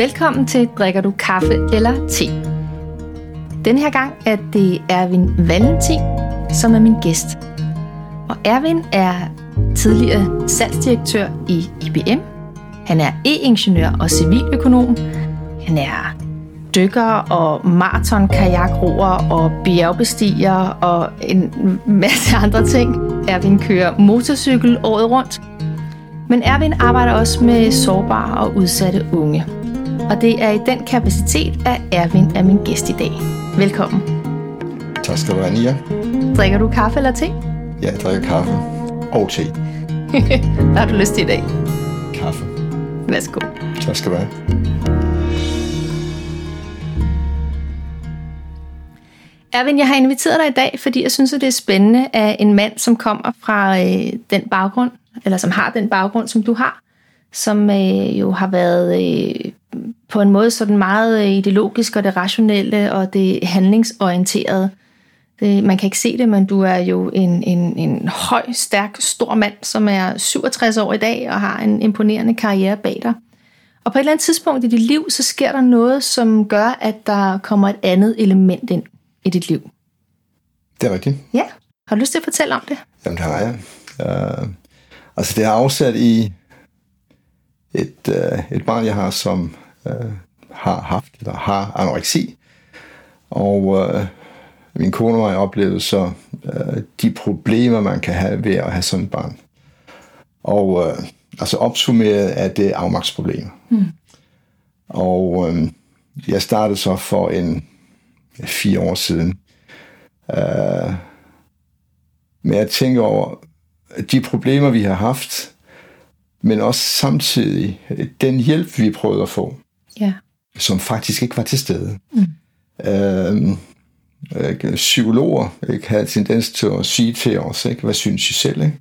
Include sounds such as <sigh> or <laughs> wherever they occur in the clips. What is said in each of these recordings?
Velkommen til Drikker du kaffe eller te? Den her gang er det Ervin Valentin, som er min gæst. Og Ervin er tidligere salgsdirektør i IBM. Han er e-ingeniør og civiløkonom. Han er dykker og maraton kajakroer og bjergbestiger og en masse andre ting. Ervin kører motorcykel året rundt. Men Ervin arbejder også med sårbare og udsatte unge. Og det er i den kapacitet, at Ervin er min gæst i dag. Velkommen. Tak skal du have, Nia. Drikker du kaffe eller te? Ja, jeg drikker kaffe og te. <laughs> Hvad har du lyst til i dag? Kaffe. Værsgo. Tak skal du have. Ervin, jeg har inviteret dig i dag, fordi jeg synes, at det er spændende, at en mand, som kommer fra øh, den baggrund, eller som har den baggrund, som du har, som øh, jo har været øh, på en måde sådan meget øh, ideologisk og det rationelle og det handlingsorienterede. Det, man kan ikke se det, men du er jo en, en, en høj, stærk, stor mand, som er 67 år i dag og har en imponerende karriere bag dig. Og på et eller andet tidspunkt i dit liv, så sker der noget, som gør, at der kommer et andet element ind i dit liv. Det er rigtigt. Ja. Har du lyst til at fortælle om det? Jamen, det har jeg. Uh, altså, det har afsat i et, uh, et barn, jeg har, som uh, har haft eller har anoreksi. Og uh, min kone og jeg oplevede så uh, de problemer, man kan have ved at have sådan et barn. Og uh, altså opsummeret er det afmagtsproblemer. Mm. Og uh, jeg startede så for en fire år siden uh, med at tænke over de problemer, vi har haft, men også samtidig den hjælp, vi prøvede at få, Ja. som faktisk ikke var til stede. Mm. Ikke? Psykologer ikke, havde tendens til at sige til os, ikke, hvad synes I selv? Ikke?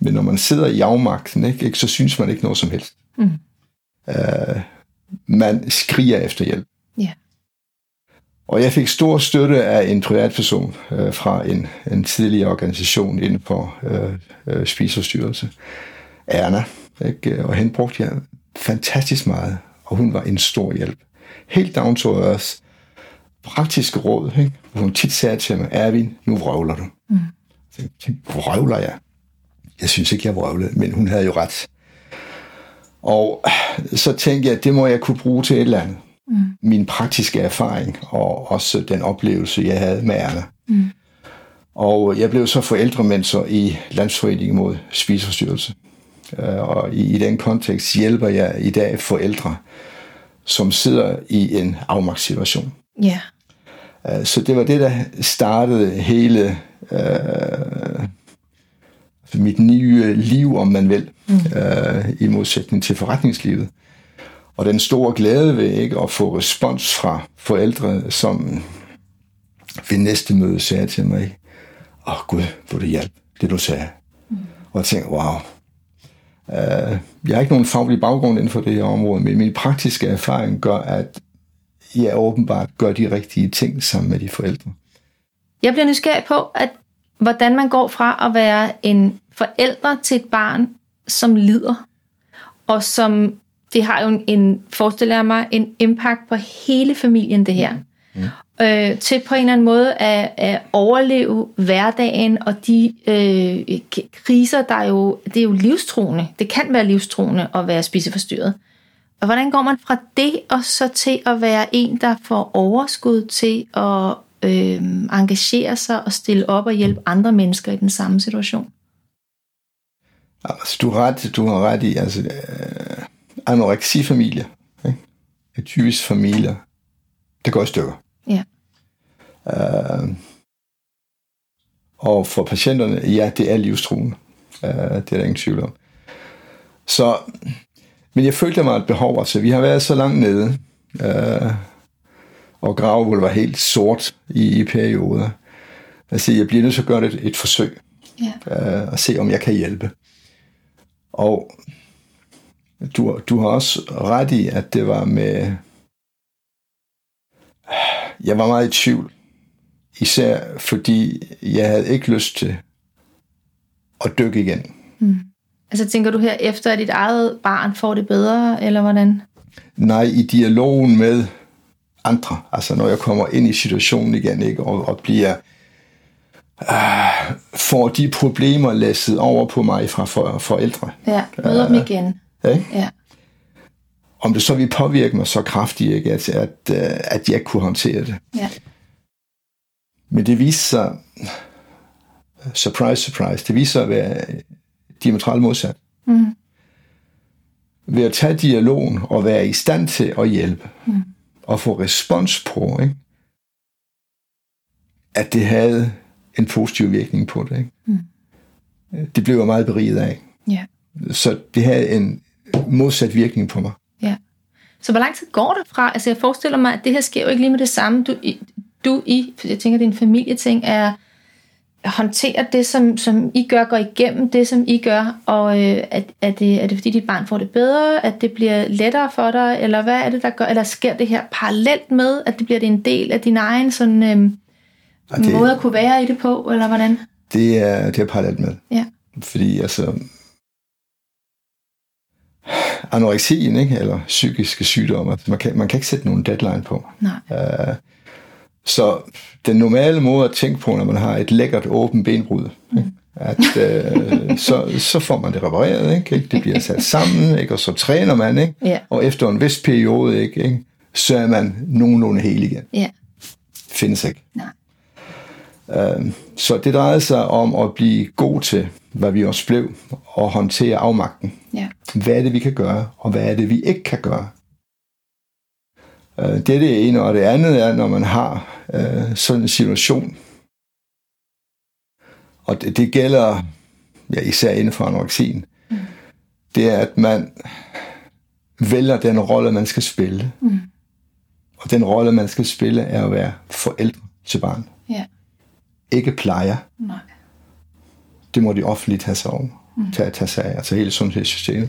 Men når man sidder i afmagten, ikke, ikke, så synes man ikke noget som helst. Mm. Uh, man skriger efter hjælp. Ja. Og jeg fik stor støtte af en privatperson øh, fra en, en tidligere organisation inden for øh, øh, spiseforstyrrelse, Erna. Ikke? Og hende brugte jeg fantastisk meget, og hun var en stor hjælp. Helt down to earth. Praktiske råd, ikke? hvor hun tit sagde til mig, Ervin, nu vrøvler du. Mm. Jeg tænkte, vrøvler jeg? Jeg synes ikke, jeg vrøvlede, men hun havde jo ret. Og så tænkte jeg, at det må jeg kunne bruge til et eller andet mm. min praktiske erfaring, og også den oplevelse, jeg havde med Erna. Mm. Og jeg blev så forældrementor i Landsforeningen mod spiseforstyrrelse. Og i, i den kontekst hjælper jeg i dag forældre, som sidder i en afmagtssituation. Ja. Så det var det, der startede hele øh, mit nye liv, om man vil, mm. øh, i modsætning til forretningslivet. Og den store glæde ved ikke at få respons fra forældre, som ved næste møde sagde til mig, åh oh, Gud, hvor det hjælp, det du sagde. Mm. Og jeg tænkte, wow. Uh, jeg har ikke nogen faglig baggrund inden for det her område, men min praktiske erfaring gør, at jeg åbenbart gør de rigtige ting sammen med de forældre. Jeg bliver nysgerrig på, at hvordan man går fra at være en forælder til et barn, som lider, og som det har jo en, en forestiller jeg mig, en impact på hele familien, det her. Mm. Øh, til på en eller anden måde at, at overleve hverdagen og de øh, kriser, der er jo, det er jo livstruende. Det kan være livstruende at være spiseforstyrret. Og hvordan går man fra det og så til at være en, der får overskud til at øh, engagere sig og stille op og hjælpe andre mennesker i den samme situation? Altså, du har ret, du har ret i, altså, øh, anoreksifamilier, ikke? er typisk familier, det går i stykker. Ja. Uh, og for patienterne, ja, det er livstruende. Uh, det er der ingen tvivl om. Så, men jeg følte mig et behov, altså vi har været så langt nede, uh, og gravgulvet var helt sort i, i perioder. Altså, jeg bliver nødt til at gøre et, et forsøg, ja. uh, og se om jeg kan hjælpe. Og du, du har også ret i, at det var med... Jeg var meget i tvivl. Især fordi jeg havde ikke lyst til at dykke igen. Mm. Altså tænker du her efter, at dit eget barn får det bedre, eller hvordan? Nej, i dialogen med andre. Altså når jeg kommer ind i situationen igen, ikke, og, og bliver uh, får de problemer læsset over på mig fra for, forældre. Ja, møder uh, dem igen. Ikke? Ja. Om det så vil påvirke mig så kraftigt, ikke, at, at, øh, at jeg kunne håndtere det. Ja. Men det viser sig, surprise, surprise, det viser sig at være diametralt modsat. Mm. Ved at tage dialogen og være i stand til at hjælpe, mm. og få respons på, ikke? at det havde en positiv virkning på det. Ikke? Mm. Det blev jeg meget beriget af. Ja. Så det havde en modsat virkning på mig. Så hvor lang tid går det fra? Altså jeg forestiller mig, at det her sker jo ikke lige med det samme. Du, du i, jeg tænker, din familieting er håndtere det, som, som I gør, går igennem det, som I gør, og øh, er, er, det, er det fordi dit barn får det bedre, at det bliver lettere for dig, eller hvad er det, der gør, eller sker det her parallelt med, at det bliver det en del af din egen sådan, øh, det, måde at kunne være i det på, eller hvordan? Det er, det er parallelt med. Ja. Fordi altså, anoreksien, ikke? eller psykiske sygdomme, man kan, man kan ikke sætte nogen deadline på. Nej. Uh, så den normale måde at tænke på, når man har et lækkert åbent benbrud, mm. ikke? at uh, så, så får man det repareret, ikke? det bliver sat sammen, ikke? og så træner man, ikke? Ja. og efter en vis periode, ikke? ikke? så er man nogenlunde hel igen. Ja. Findes ikke. Nej. Uh, så det drejede sig om at blive god til, hvad vi også blev, og håndtere afmagten. Ja. Hvad er det, vi kan gøre, og hvad er det, vi ikke kan gøre? Uh, det er det ene, og det andet er, når man har uh, sådan en situation, og det, det gælder ja, især inden for anoreksien, mm. det er, at man vælger den rolle, man skal spille. Mm. Og den rolle, man skal spille, er at være forældre til barn. Ja. Ikke plejer. Nej. Det må de offentligt tage sig over. Mm. Tage, tage sig af, altså hele sundhedssystemet.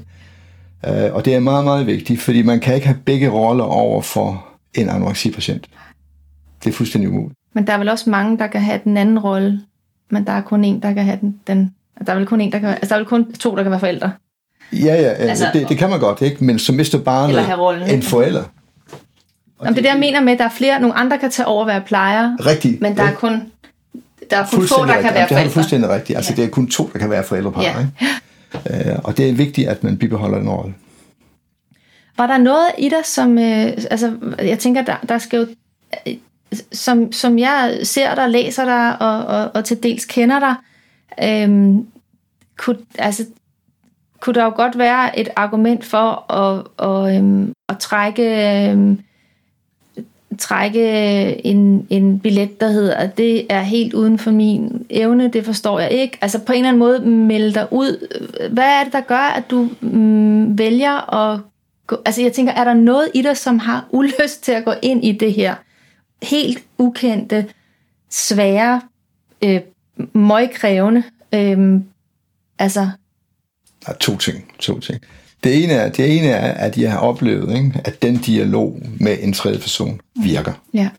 Uh, og det er meget, meget vigtigt, fordi man kan ikke have begge roller over for en anoreksipatient. Det er fuldstændig umuligt. Men der er vel også mange, der kan have den anden rolle, men der er kun en, der kan have den. den der er vel kun en, der kan, altså der er vel kun to, der kan være forældre. Ja, ja, altså, det, det kan man godt, ikke? men så mister barnet en forælder. Jamen, det det, jeg mener med, at der er flere, nogle andre kan tage over at være plejer. Rigtigt. Men der er kun, der er kun få, der rigtigt. kan være Det forældre. er fuldstændig rigtigt. Altså, ja. det er kun to, der kan være forældrepar. Ja. Ikke? Uh, og det er vigtigt, at man bibeholder den rolle. Var der noget i dig, som... Øh, altså, jeg tænker, der, der skal jo... Øh, som, som jeg ser dig, læser dig og, og, og til dels kender dig, øh, kunne, altså, kunne der jo godt være et argument for at, og, øhm, at trække, øhm, trække en, en billet, der hedder, at det er helt uden for min evne, det forstår jeg ikke. Altså på en eller anden måde melde dig ud. Hvad er det, der gør, at du mm, vælger at gå... Altså jeg tænker, er der noget i dig, som har <laughs> ulyst til at gå ind i det her helt ukendte, svære, øh, møgkrævende, øh, altså Der er to ting. To ting. Det ene er, det ene er at jeg har oplevet, ikke, at den dialog med en tredje person virker. ja,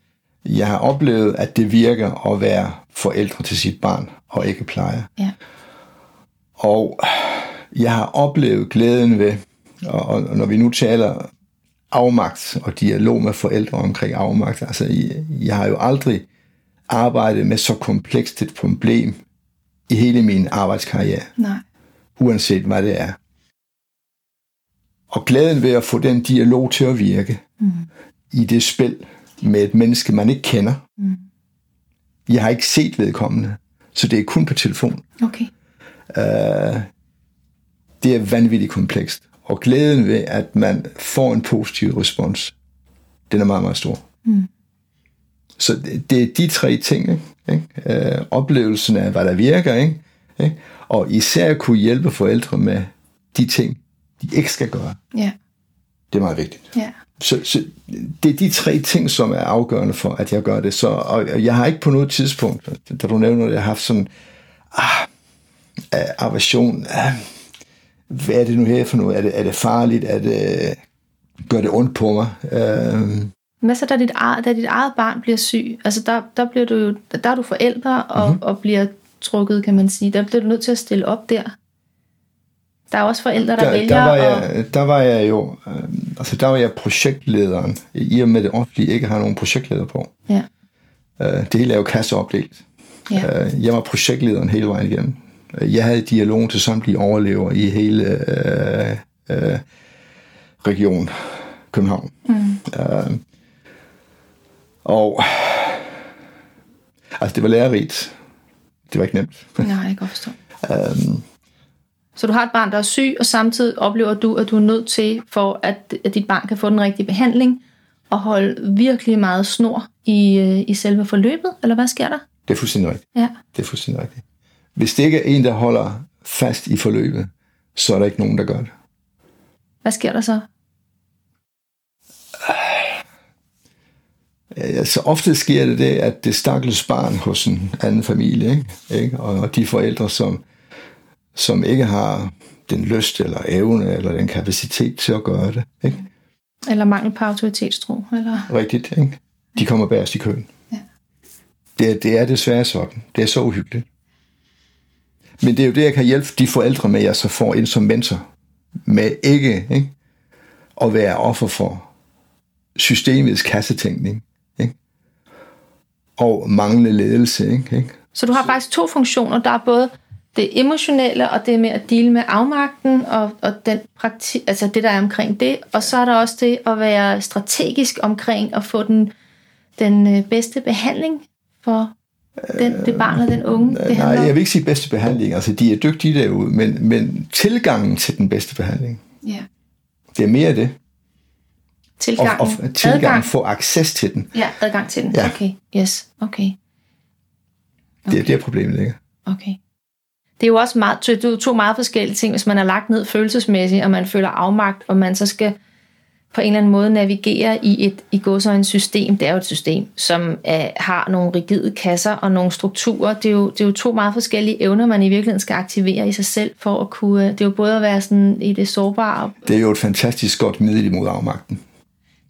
Jeg har oplevet, at det virker at være forældre til sit barn, og ikke plejer. ja, Og jeg har oplevet glæden ved, og, og når vi nu taler afmagt og dialog med forældre omkring afmagt, altså jeg, jeg har jo aldrig arbejdet med så komplekst et problem i hele min arbejdskarriere, nej, uanset hvad det er. Og glæden ved at få den dialog til at virke mm. i det spil med et menneske, man ikke kender. Mm. Jeg har ikke set vedkommende, så det er kun på telefon. okay, Uh, det er vanvittigt komplekst. Og glæden ved, at man får en positiv respons, den er meget, meget stor. Mm. Så det, det er de tre ting. Ikke? Ikke? Uh, oplevelsen af, hvad der virker, ikke? Ikke? og især kunne hjælpe forældre med de ting, de ikke skal gøre. ja, Det er meget vigtigt. ja, Så, så det er de tre ting, som er afgørende for, at jeg gør det. Så, og jeg har ikke på noget tidspunkt, da du nævner, at jeg har haft sådan ah, ah, aversion. Ah, hvad er det nu her for noget? Er det, er det farligt? Er det, gør det ondt på mig? Uh, Hvad så, da dit, eget, da dit eget barn bliver syg? Altså, der, der, bliver du jo, der er du forældre og, mm-hmm. og bliver trukket, kan man sige. Der bliver du nødt til at stille op der. Der er også forældre, der, der, vælger der, var jeg, der var jeg jo øh, Altså, der var jeg projektlederen, i og med det offentlige ikke har nogen projektleder på. Ja. Øh, det hele er jo kasseopdelt. Ja. Øh, jeg var projektlederen hele vejen igennem. Øh, Jeg havde dialog til samtlige overlever i hele øh, øh, region København. Mm. Øh, og altså, det var lærerigt. Det var ikke nemt. Nej, jeg kan godt forstå. <laughs> Øhm, Så du har et barn, der er syg, og samtidig oplever du, at du er nødt til, for at, at dit barn kan få den rigtige behandling, og holde virkelig meget snor i, øh, i selve forløbet, eller hvad sker der? det er fuldstændig rigtigt. Ja. Det er fuldstændig rigtigt. Hvis det ikke er en, der holder fast i forløbet, så er der ikke nogen, der gør det. Hvad sker der så? Altså ofte sker det det, at det stakkels barn hos en anden familie, ikke? Og de forældre, som, som ikke har den lyst eller evne eller den kapacitet til at gøre det, ikke? Eller mangel på autoritetstro? Eller? rigtigt, ikke? de kommer bagerst i køen. Ja. Det, er- det er desværre sådan. Det er så uhyggeligt. Men det er jo det, jeg kan hjælpe de forældre med, jeg så får ind som mentor, med ikke, ikke? at være offer for systemets kassetænkning, ikke? og manglende ledelse. Ikke? Ikke? Så du har faktisk to funktioner. Der er både det emotionelle, og det med at dele med afmagten, og, og den prakti- altså det, der er omkring det. Og så er der også det at være strategisk omkring at få den, den øh, bedste behandling for den, det barn og den unge, det Nej, jeg vil ikke sige bedste behandling. Altså, de er dygtige derude, men, men tilgangen til den bedste behandling, Ja. det er mere det. Og, Tilgangen. og tilgang, adgang. få acces til den. Ja, adgang til den. Ja. Okay, yes, okay. Det er der problemet ligger. Okay. Det er jo også meget, det er to meget forskellige ting, hvis man er lagt ned følelsesmæssigt, og man føler afmagt, og man så skal på en eller anden måde navigere i et i godsøjne system. Det er jo et system, som er, har nogle rigide kasser og nogle strukturer. Det er, jo, det er jo to meget forskellige evner, man i virkeligheden skal aktivere i sig selv for at kunne... Det er jo både at være sådan i det sårbare... Det er jo et fantastisk godt middel imod afmagten. Afmagten.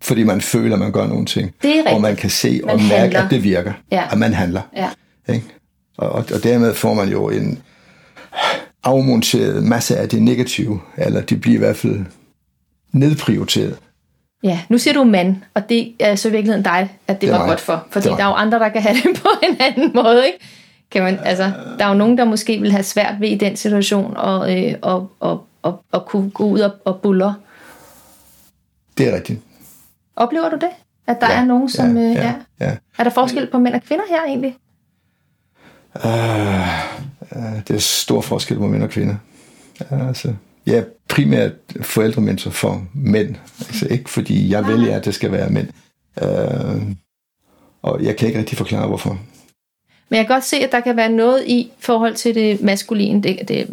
Fordi man føler, at man gør nogle ting. Det er rigtigt. Og man kan se Man og mærke, handler. at det virker. Ja. At man handler. Ja, Ikke? Og, og, og dermed får man jo en afmonteret masse af det negative. Eller det bliver i hvert fald nedprioriteret. Ja, nu siger du mand, og det er så i virkeligheden dig, at det, Det var mig. godt for. Fordi Det er der er jo andre, der kan have det på en anden måde, ikke? Kan man, altså, der er jo nogen, der måske vil have svært ved i den situation og, øh, og, og, og, og kunne gå ud og, og buller. Det er rigtigt. Oplever du det? At der Ja, er nogen, som... ja, øh, ja, ja. Er der forskel på mænd og kvinder her egentlig? Uh, det er stor forskel på mænd og kvinder. Uh, altså, jeg er primært forældrementor for mænd. Altså ikke fordi jeg vælger, at det skal være mænd. Uh, og jeg kan ikke rigtig forklare, hvorfor. Men jeg kan godt se, at der kan være noget i forhold til det maskuline, det, det,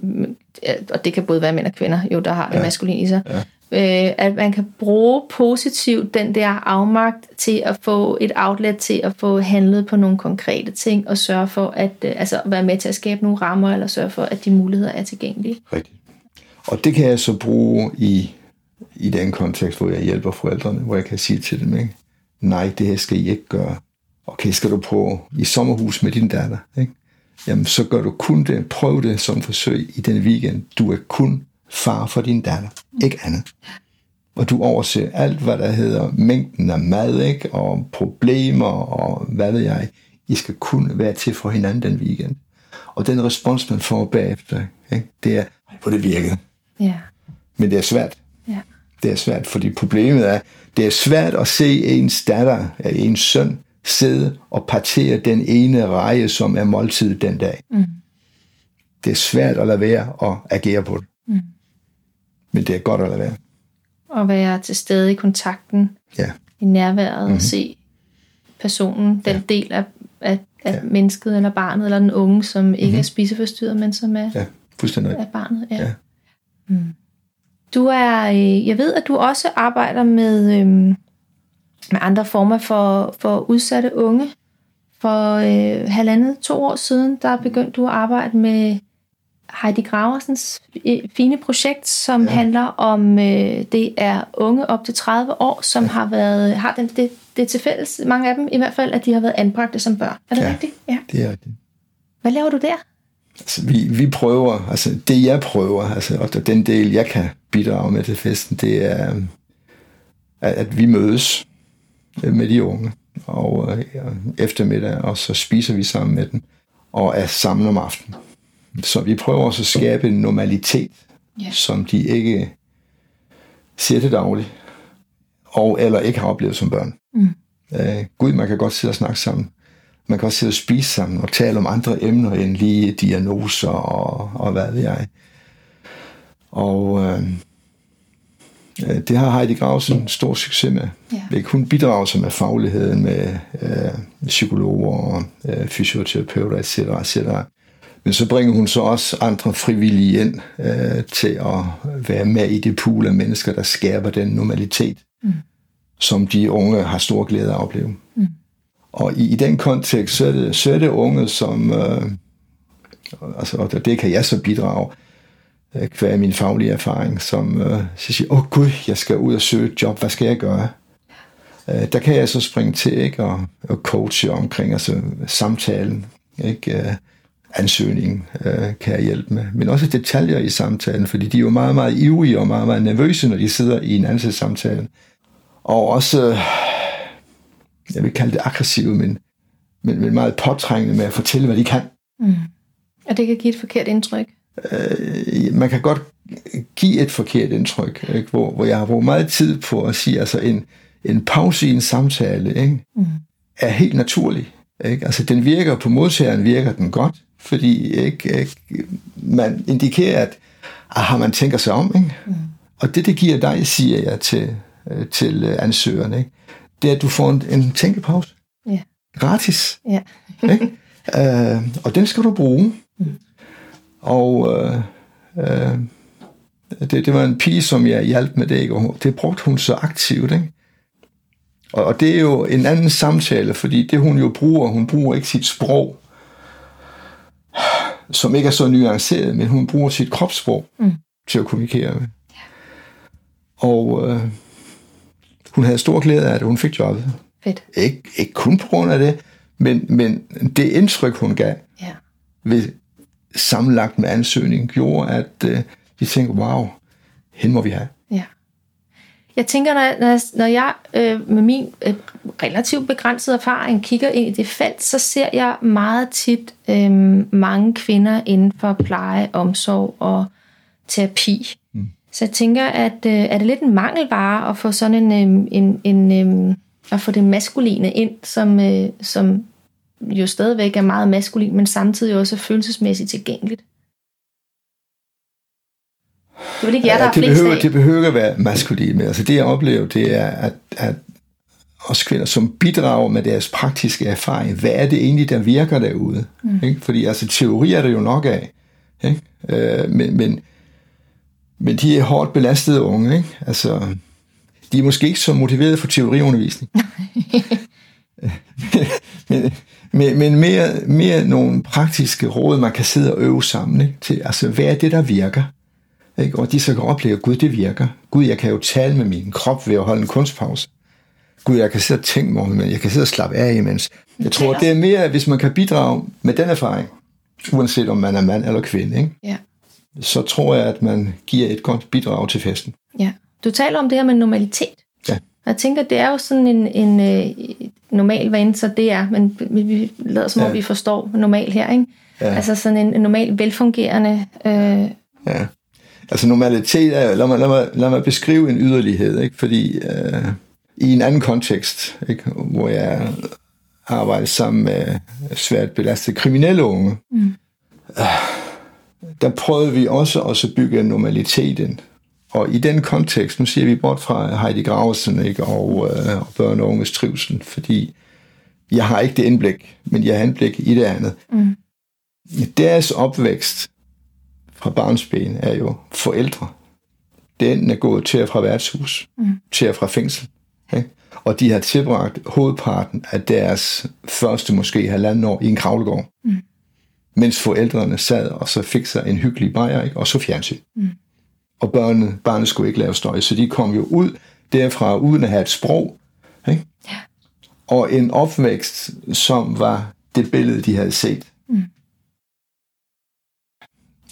og det kan både være mænd og kvinder, jo, der har det ja. maskuline i sig, ja øh, at man kan bruge positivt den der afmagt til at få et outlet til at få handlet på nogle konkrete ting, og sørge for at øh, altså være med til at skabe nogle rammer, eller sørge for, at de muligheder er tilgængelige. Rigtigt. Og det kan jeg så bruge i, i den kontekst, hvor jeg hjælper forældrene, hvor jeg kan sige til dem, ikke? nej, det her skal I ikke gøre. Okay, skal du på i sommerhus med din datter, ikke? Jamen, så gør du kun det. Prøv det som forsøg i den weekend. Du er kun far for din datter, ikke andet. Og du overser alt, hvad der hedder mængden af mad, ikke? og problemer, og hvad ved jeg. I skal kun være til for hinanden den weekend. Og den respons, man får bagefter, ikke? det er, "Ej, hvor det virkede. Ja. Men det er svært. Ja. Det er svært, fordi problemet er, det er svært at se ens datter, eller ens søn, sidde og partere den ene reje, som er måltid den dag. Mm. Det er svært at lade være og agere på det. Mm. Men det er godt at lade være. Og være til stede i kontakten, Ja, i nærværet, mm-hmm. og se personen, den ja. del af, af, af ja. mennesket, eller barnet, eller den unge, som ikke mm-hmm. er spiseforstyrret, men som er, ja fuldstændig. af barnet. Ja. Ja. Mm. Du er, øh, jeg ved, at du også arbejder med, øh, med andre former for, for udsatte unge. For øh, halvandet, to år siden, der begyndte du at arbejde med Heidi Graversens fine projekt, som ja. handler om, øh, det er unge op til 30 år, som ja. har været, har den, det, det til fælles, mange af dem i hvert fald, at de har været anbragte som børn. Er det Ja. rigtigt? Ja. Det er rigtigt. Hvad laver du der? Altså, vi, vi prøver, altså det jeg prøver, altså, og den del, jeg kan bidrage med til festen, det er, at, at vi mødes øh, med de unge, og øh, eftermiddag, og så spiser vi sammen med dem, og er sammen om aftenen. Så vi prøver også at skabe en normalitet, yeah. som de ikke ser det dagligt, og eller ikke har oplevet som børn. Mm. Øh, Gud, man kan godt sidde og snakke sammen. Man kan også sidde og spise sammen og tale om andre emner end lige diagnoser og, og hvad ved jeg. Og øh, øh det har Heidi Grausen stor succes med. Ja. Hun bidrager sig med fagligheden med øh, psykologer og øh, fysioterapeuter etc. etc. Men så bringer hun så også andre frivillige ind øh, til at være med i det pool af mennesker, der skaber den normalitet, mm. som de unge har stor glæde af at opleve. Mm. Og i, i den kontekst, så er det, så er det unge, som, øh, altså, og det kan jeg så bidrage, øh, hver min faglige erfaring, som øh, så siger, åh oh, gud, jeg skal ud og søge et job, hvad skal jeg gøre? Øh, der kan jeg så springe til ikke, og, og coache omkring altså, samtalen, ikke? Øh, ansøgningen øh, kan jeg hjælpe med, men også detaljer i samtalen, fordi de er jo meget, meget ivrige og meget, meget nervøse, når de sidder i en ansættelsessamtale. Og også, øh, jeg vil kalde det aggressive, men, men, men meget påtrængende med at fortælle, hvad de kan. Mm. Og det kan give et forkert indtryk? Øh, man kan godt give et forkert indtryk, ikke? Hvor, hvor jeg har brugt meget tid på at sige, altså en, en pause i en samtale ikke? Mm. er helt naturlig. Ikke? Altså den virker på modtageren, virker den godt, fordi ikke, ikke, man indikerer, at aha, man tænker sig om. Ikke? Mm. Og det, det giver dig, siger jeg til, øh, til ansøgerne, ikke? det er, at du får en, en tænkepause. Ja. Gratis. Ja. <laughs> ikke? Uh, og den skal du bruge. Mm. Og uh, uh, det, det var en pige, som jeg hjalp med det, ikke? og det brugte hun så aktivt. Ikke? Og, og det er jo en anden samtale, fordi det hun jo bruger, hun bruger ikke sit sprog som ikke er så nuanceret, men hun bruger sit kropssprog mm. til at kommunikere med. Ja. Og øh, hun havde stor glæde af det, hun fik jobbet. Fedt. Ikke, ikke kun på grund af det, men, men det indtryk, hun gav ja. ved sammenlagt med ansøgning, gjorde, at øh, de tænkte, wow, hende må vi have. Jeg tænker, når, når jeg, når jeg øh, med min øh, relativt begrænsede erfaring kigger ind i det felt, så ser jeg meget tit øh, mange kvinder inden for pleje, omsorg og terapi. Mm. Så jeg tænker, at øh, er det lidt en mangelvare at få sådan en, øh, en, en øh, at få det maskuline ind, som, øh, som jo stadigvæk er meget maskulin, men samtidig også er følelsesmæssigt tilgængeligt. Det er ikke jer, der det, behøver, det behøver at være maskulin, men altså det jeg oplever, det er, at, at også kvinder, som bidrager med deres praktiske erfaring, hvad er det egentlig, der virker derude? Mm. Ikke? Fordi altså teori er der jo nok af, ikke? Øh, men, men, men de er hårdt belastede unge, ikke? Altså, de er måske ikke så motiveret for teoriundervisning. <laughs> men, men, men mere, mere nogle praktiske råd, man kan sidde og øve sammen ikke? til, altså hvad er det, der virker? Ikke? Og de så kan opleve, Gud, det virker. Gud, jeg kan jo tale med min krop ved at holde en kunstpause. Gud, jeg kan sidde og tænke mig men jeg kan sidde og slappe af imens. Jeg tror, det er mere, hvis man kan bidrage med den erfaring, uanset om man er mand eller kvinde, ikke? Ja. så tror jeg, at man giver et godt bidrag til festen. Ja. Du taler om det her med normalitet. Ja. Jeg tænker, det er jo sådan en, en øh, normal vane, så det er, men vi lader som om, ja. vi forstår normal her, ikke? Ja. Altså sådan en, en normal, velfungerende øh, ja. Altså normalitet er, lad mig, lad mig, lad mig beskrive en yderlighed, ikke? fordi øh, i en anden kontekst, ikke? hvor jeg arbejder sammen med svært belastede kriminelle unge, mm. øh, der prøvede vi også at bygge normaliteten. Og i den kontekst, nu siger vi bort fra Heidi Graversen ikke? Og, øh, og børn og unges trivsel, fordi jeg har ikke det indblik, men jeg har indblik i det andet. Mm. Deres opvækst fra barnsben er jo forældre. Den er gået til at fra værtshus, mm. til at fra fængsel. Ikke? Og de har tilbragt hovedparten af deres første måske halvanden år i en kravlegård. Mm. Mens forældrene sad og så fik sig en hyggelig bajer, ikke? og så fjernsyn. Mm. Og børnene, barnet skulle ikke lave støj, så de kom jo ud derfra uden at have et sprog. Ikke? Ja. Og en opvækst, som var det billede, de havde set.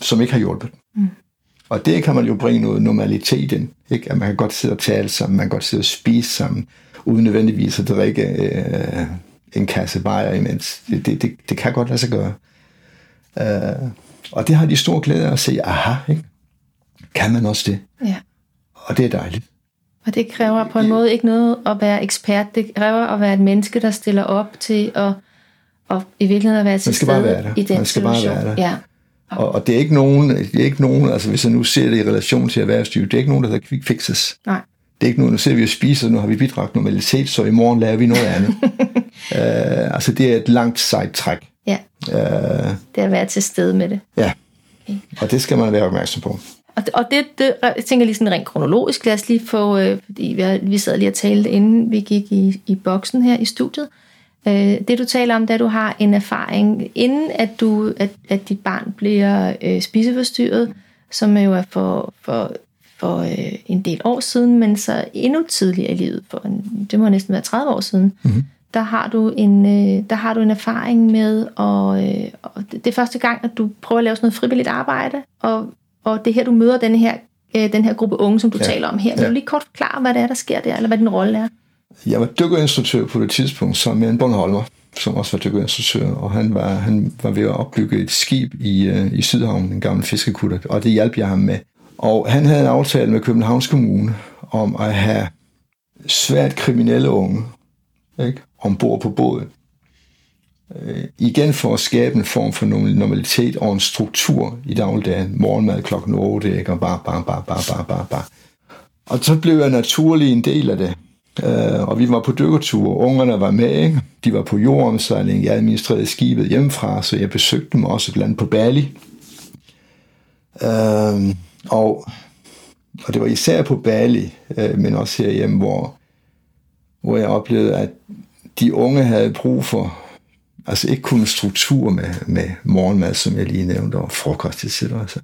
Som ikke har hjulpet. Mm. Og det kan man jo bringe noget normalitet ind. Ikke? At man kan godt sidde og tale sammen, man kan godt sidde og spise sammen, uden nødvendigvis at drikke øh, en kasse bajer imens. Det, det, det, det kan godt lade sig gøre. Øh, og det har de stor glæde af at se, aha, ikke? kan man også det? Ja. Og det er dejligt. Og det kræver på en måde ikke noget at være ekspert. Det kræver at være et menneske, der stiller op til at, og i virkeligheden at være til bare stede i den Man skal bare situation. være der. Ja. Og, og det er ikke nogen, det er ikke nogen, altså hvis jeg nu ser det i relation til erhvervslivet, det er ikke nogen, der hedder quick fixes. Nej. Det er ikke noget, nu sidder vi og spiser, nu har vi bidragt normalitet, så i morgen laver vi noget andet. uh, <laughs> altså det er et langt sejt træk. ja, Uh, det er at være til stede med det. ja, og det skal man være opmærksom på. Og, og det, det, jeg tænker lige sådan rent kronologisk, lad os lige få, øh, fordi vi, vi sad lige og talte, inden vi gik i, i boksen her i studiet. Øh, det du taler om, da du har en erfaring, inden at, du, at, at dit barn bliver øh, spiseforstyrret, som jo er for, for, for øh, en del år siden, men så endnu tidligere i livet, for en, det må næsten være 30 år siden, mm-hmm. der, har du en, øh, der har du en erfaring med, og, øh, og det, det er første gang, at du prøver at lave sådan noget frivilligt arbejde, og og det er her, du møder den her, øh, den her gruppe unge, som du ja. taler om her. Vil Ja. du lige kort forklare, hvad det er, der sker der, eller hvad din rolle er? Jeg var dykkerinstruktør på det tidspunkt sammen med en Bornholmer, som også var dykkerinstruktør, og han var, han var ved at opbygge et skib i, øh, i Sydhavnen, en gammel fiskekutter, og det hjalp jeg ham med. Og han havde en aftale med Københavns Kommune om at have svært kriminelle unge ikke, ombord på båden. Øh, igen for at skabe en form for normalitet og en struktur i dagligdagen. Morgenmad klokken 8, ikke, og bare, bare, bare, bare, bare, bare, bare. Og så blev jeg naturlig en del af det. Uh, og vi var på dykkertur, ungerne var med, ikke? de var på jordomsejling, jeg administrerede skibet hjemmefra, så jeg besøgte dem også blandt på Bali. Uh, og, og det var især på Bali, uh, men også herhjemme, hvor, hvor jeg oplevede, at de unge havde brug for, altså ikke kun struktur med, med morgenmad, som jeg lige nævnte, og frokost, etc., altså,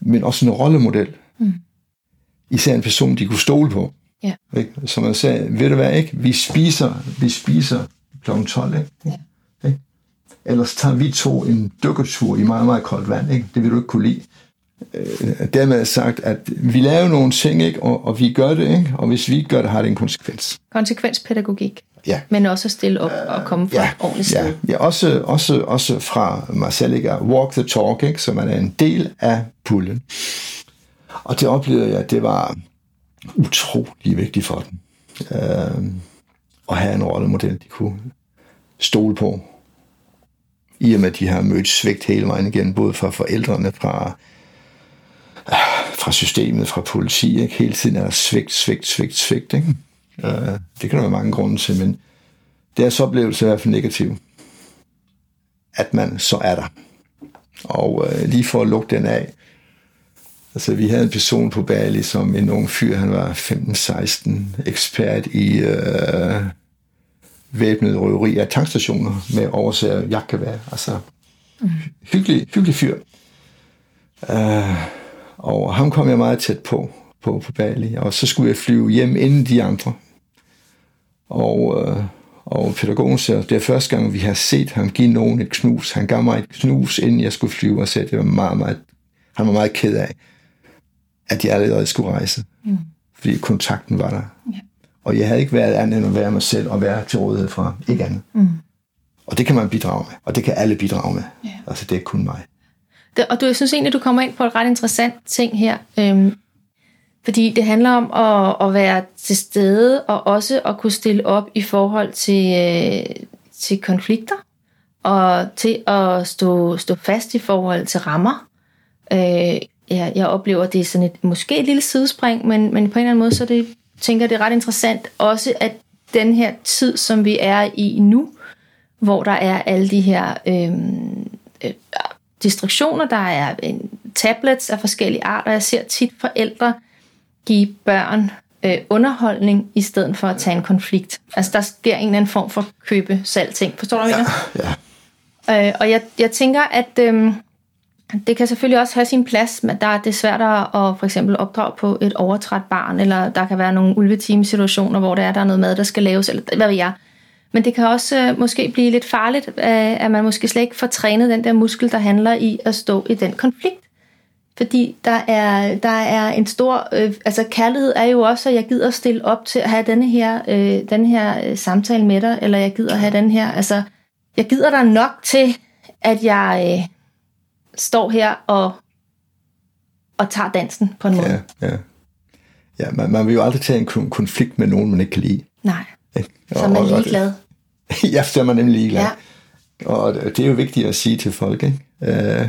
men også en rollemodel. Mm. Især en person, de kunne stole på. Ja. Ikke? Som man sagde, ved du hvad, ikke? Vi spiser, vi spiser kl. 12, ikke? Ja. Ikke? Ellers tager vi to en dykkertur i meget, meget koldt vand, ikke? Det vil du ikke kunne lide. Øh, dermed er sagt, at vi laver nogle ting, ikke? Og, og vi gør det, ikke? Og hvis vi ikke gør det, har det en konsekvens. Konsekvenspædagogik, Ja. men også at stille op og komme fra Ja, et ordentligt sted. ja, ja også, også, også fra selv, ikke? Walk the talk, ikke? Så man er en del af puljen. Og det oplevede jeg, det var utrolig vigtig for dem. Øh, at have en rollemodel, de kunne stole på. I og med, at de har mødt svigt hele vejen igen, både fra forældrene, fra, fra systemet, fra politi. Ikke? Hele tiden er der svigt, svigt, svigt, svigt. Ikke? Øh, det kan der være mange grunde til, men deres oplevelse er i hvert fald negativ. At man så er der. Og øh, lige for at lukke den af, Altså, vi havde en person på Bali, som en ung fyr, han var 15-16, ekspert i øh, væbnet røveri af tankstationer med oversager jagtgevær. Altså, mm. hyggelig, hyggelig fyr. Uh, og ham kom jeg meget tæt på, på, på Bali, og så skulle jeg flyve hjem inden de andre. Og, øh, og pædagogen sagde, det er første gang, vi har set ham give nogen et knus. Han gav mig et knus, inden jeg skulle flyve, og sagde, det var meget, meget, han var meget ked af at jeg allerede skulle rejse. Mm. Fordi kontakten var der. Ja. Og jeg havde ikke været andet end at være mig selv og være til rådighed for ikke andet. Mm. Og det kan man bidrage med. Og det kan alle bidrage med. Ja. Altså det er kun mig. Det, og du, jeg synes egentlig, du kommer ind på et ret interessant ting her. Øhm, fordi det handler om at, at være til stede, og også at kunne stille op i forhold til, øh, til konflikter, og til at stå, stå fast i forhold til rammer. Øh, jeg, jeg oplever, at det er sådan et, måske et lille sidespring, men, men på en eller anden måde, så det, tænker jeg, det er ret interessant også, at den her tid, som vi er i nu, hvor der er alle de her øhm, øh, distraktioner, der er en, tablets af forskellige arter. Jeg ser tit forældre give børn øh, underholdning, i stedet for at tage en konflikt. Altså der sker en eller anden form for købe-salg ting. Forstår du, hvad jeg mener? Ja. Øh, og jeg, jeg tænker, at øhm, det kan selvfølgelig også have sin plads, men der er det svært at for eksempel opdrage på et overtræt barn, eller der kan være nogle ulvetime-situationer, hvor der er, der er noget mad, der skal laves, eller hvad ved jeg. Men det kan også øh, måske blive lidt farligt, øh, at man måske slet ikke får trænet den der muskel, der handler i at stå i den konflikt. Fordi der er, der er en stor... Øh, altså kærlighed er jo også, at jeg gider stille op til at have denne her, øh, denne her øh, samtale med dig, eller jeg gider have den her... Altså, jeg gider dig nok til, at jeg øh, står her og, og tager dansen på en måde. Ja, ja. ja man, man vil jo aldrig tage en konflikt med nogen, man ikke kan lide. Nej, så er man ligeglad. <laughs> ja, så er man nemlig ligeglad. Ja. Og det er jo vigtigt at sige til folk, ikke? Uh,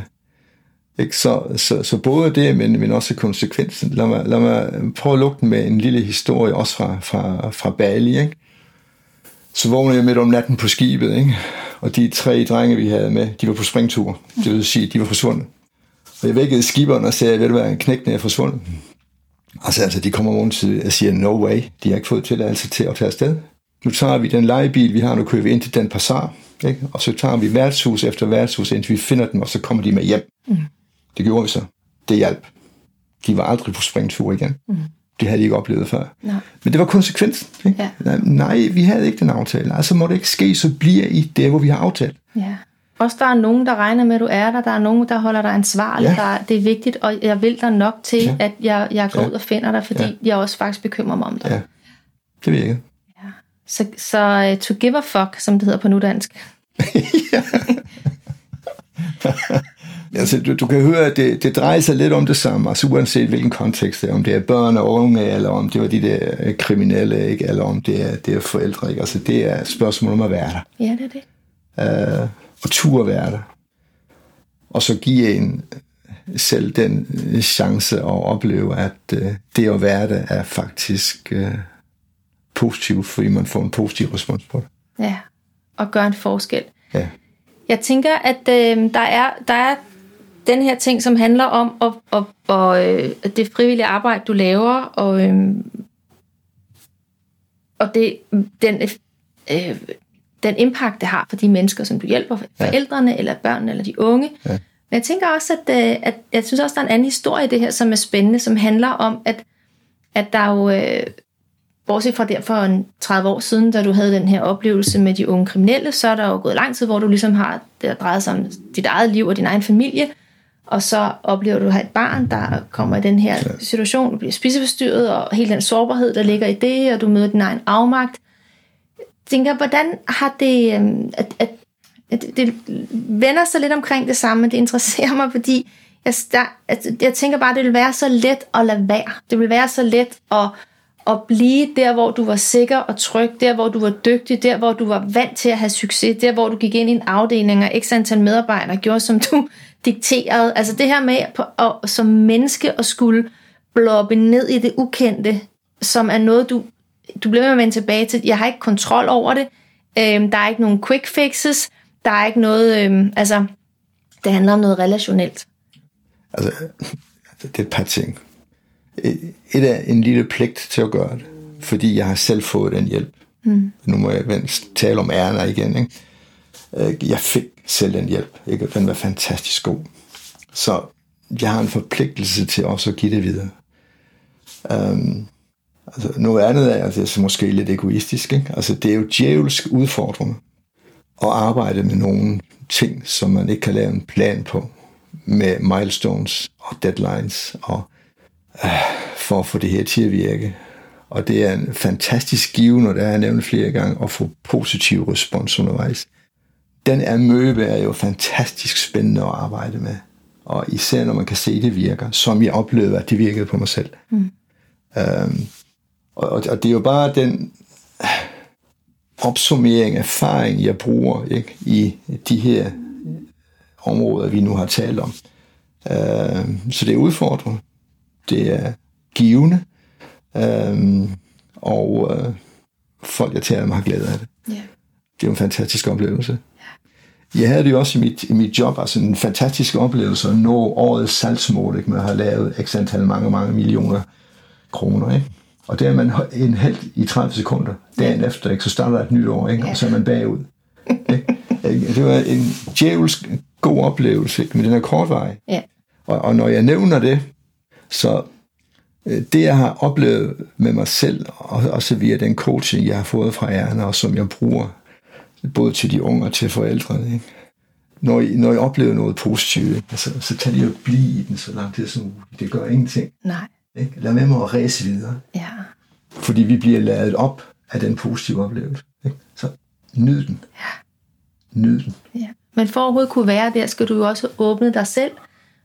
ikke? Så, så, så både det, men, men også konsekvensen. Lad mig, lad mig prøve at lukke den med en lille historie, også fra, fra, fra Bali. Ikke? Så vågnede jeg midt om natten på skibet, ikke? Og de tre drenge, vi havde med, de var på springtur. Det vil sige, de var forsvundet. Og jeg vækkede skiberen og sagde, ved du hvad, knækken er forsvundet. Altså, altså, de kommer morgen til, og siger, no way, de har ikke fået tilladelse til at tage afsted. Nu tager vi den legebil, vi har, nu kører vi ind til den passar, ikke? og så tager vi værtshus efter værtshus, indtil vi finder dem, og så kommer de med hjem. Mm. Det gjorde vi så. Det hjalp. De var aldrig på springtur igen. Mm. Det havde de ikke oplevet før. Nej. Men det var konsekvensen. Ikke? Ja. Nej, vi havde ikke den aftale. Altså må det ikke ske, så bliver I der, hvor vi har aftalt. Ja. Også der er nogen, der regner med, at du er der. Der er nogen, der holder dig ansvarlig. Ja. Der, det er vigtigt, og jeg vil dig nok til, ja. at jeg, jeg går ja. ud og finder dig, fordi ja. jeg også faktisk bekymrer mig om dig. Ja, det virker. Ja. Så, så uh, to give a fuck, som det hedder på nudansk. ja. <laughs> <laughs> Altså, du, du kan høre, at det, det drejer sig lidt om det samme, altså uanset hvilken kontekst det er, om det er børn og unge, eller om det var de der øh, kriminelle, ikke? eller om det er, det er forældre. Ikke? Altså, det er spørgsmål om at være der. Ja, det er det. Uh, og tur at være der. Og så give en selv den øh, chance at opleve, at uh, det at være der er faktisk uh, positivt, fordi man får en positiv respons på det. Ja, og gøre en forskel. Ja. Jeg tænker, at øh, der, er, der er den her ting, som handler om at, at, at, øh, det frivillige arbejde, du laver, og, øh, og det, den, øh, den impact, det har for de mennesker, som du hjælper, forældrene, ja. eller børnene, eller de unge. Ja. Men jeg tænker også, at, øh, at jeg synes også, der er en anden historie i det her, som er spændende, som handler om, at, at der jo... Øh, bortset fra der for en 30 år siden, da du havde den her oplevelse med de unge kriminelle, så er der jo gået lang tid, hvor du ligesom har det, der drejet sig om dit eget liv og din egen familie, og så oplever du at have et barn, der kommer i den her situation, du bliver spiseforstyrret, og hele den sårbarhed, der ligger i det, og du møder din egen afmagt. Jeg tænker, hvordan har det, øhm, at, at, at det vender sig lidt omkring det samme, det interesserer mig, fordi jeg, der, at, jeg tænker bare, at det vil være så let at lade være. Det vil være så let at at blive der, hvor du var sikker og tryg, der, hvor du var dygtig, der, hvor du var vant til at have succes, der, hvor du gik ind i en afdeling og x antal medarbejdere gjorde, som du dikterede. Altså det her med på, at, som menneske at skulle bloppe ned i det ukendte, som er noget, du, du bliver med at vende tilbage til. Jeg har ikke kontrol over det. Øhm, der er ikke nogen quick fixes. Der er ikke noget... Øhm, altså, det handler om noget relationelt. Altså, det er et par ting et af en lille pligt til at gøre det, fordi jeg har selv fået den hjælp. Mm. Nu må jeg tale om ærner igen. Ikke? Øh, jeg fik selv den hjælp, ikke? og den var fantastisk god. Så jeg har en forpligtelse til også at give det videre. Um, altså, noget andet er, altså, det er måske lidt egoistisk. Ikke? Altså, det er jo djævelsk udfordrende at arbejde med nogle ting, som man ikke kan lave en plan på, med milestones og deadlines og øh, for at få det her til at virke. Og det er en fantastisk give, når det er nævnt flere gange, at få positiv respons undervejs. Den er møbe er jo fantastisk spændende at arbejde med. Og især når man kan se, at det virker, som jeg oplevede, at det virkede på mig selv. Mm. Øhm, og, og det er jo bare den opsummering, erfaring, jeg bruger ikke, i de her områder, vi nu har talt om. Øhm, så det er udfordrende det er givende, øhm, og øh, folk, jeg taler med, har glæde af det. Yeah. Det er en fantastisk oplevelse. Jeg havde det jo også i mit, i mit job, altså en fantastisk oplevelse at nå årets salgsmål, ikke? man har lavet x antal mange, mange millioner kroner. Ikke? Og der er man en held i 30 sekunder. Dagen efter, ikke? så starter et nyt år, ikke? Og så er man bagud. Ikke? Det var en djævelsk god oplevelse, ikke? men den er kortvarig. Yeah. Og, og når jeg nævner det, så øh, det, jeg har oplevet med mig selv, og også via den coaching, jeg har fået fra Erna, og som jeg bruger både til de unge og til forældrene, ikke? når I, når I oplever noget positivt, altså, så tag lige og blive i den så lang tid som muligt. Det gør ingenting. Nej. Ikke? Lad være med at ræse videre. Ja. Fordi vi bliver ladet op af den positive oplevelse. Ikke? Så nyd den. Ja. Nyd den. Ja. Men for at overhovedet kunne være der, skal du jo også åbne dig selv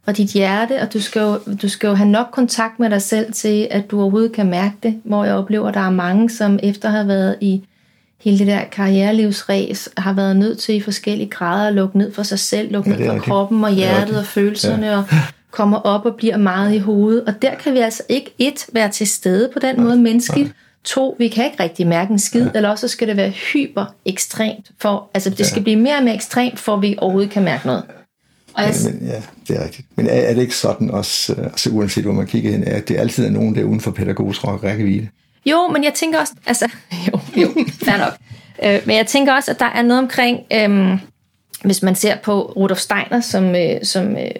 og dit hjerte, og du skal, jo, du skal jo have nok kontakt med dig selv til, at du overhovedet kan mærke det, hvor jeg oplever, at der er mange, som efter have været i hele det der karrierelivsræs, har været nødt til i forskellige grader at lukke ned for sig selv, lukke Ja, ja, ned for rigtigt. kroppen og er hjertet og følelserne, ja. og kommer op og bliver meget i hovedet. Og der kan vi altså ikke et, være til stede på den måde menneskeligt, To, vi kan ikke rigtig mærke en skid, ja. eller også så skal det være hyper ekstremt, for, altså det skal blive mere og mere ekstremt, for vi overhovedet kan mærke noget. Og jeg, Men, ja, det er rigtigt. Men er, er det ikke sådan også, øh, altså uanset hvor man kigger hen, at det altid er nogen, der er uden for pædagogisk rækkevidde? Jo, men jeg tænker også, altså, <laughs> jo, jo, fair nok. Øh, men jeg tænker også, at der er noget omkring, øhm, hvis man ser på Rudolf Steiner, som, øh, som øh,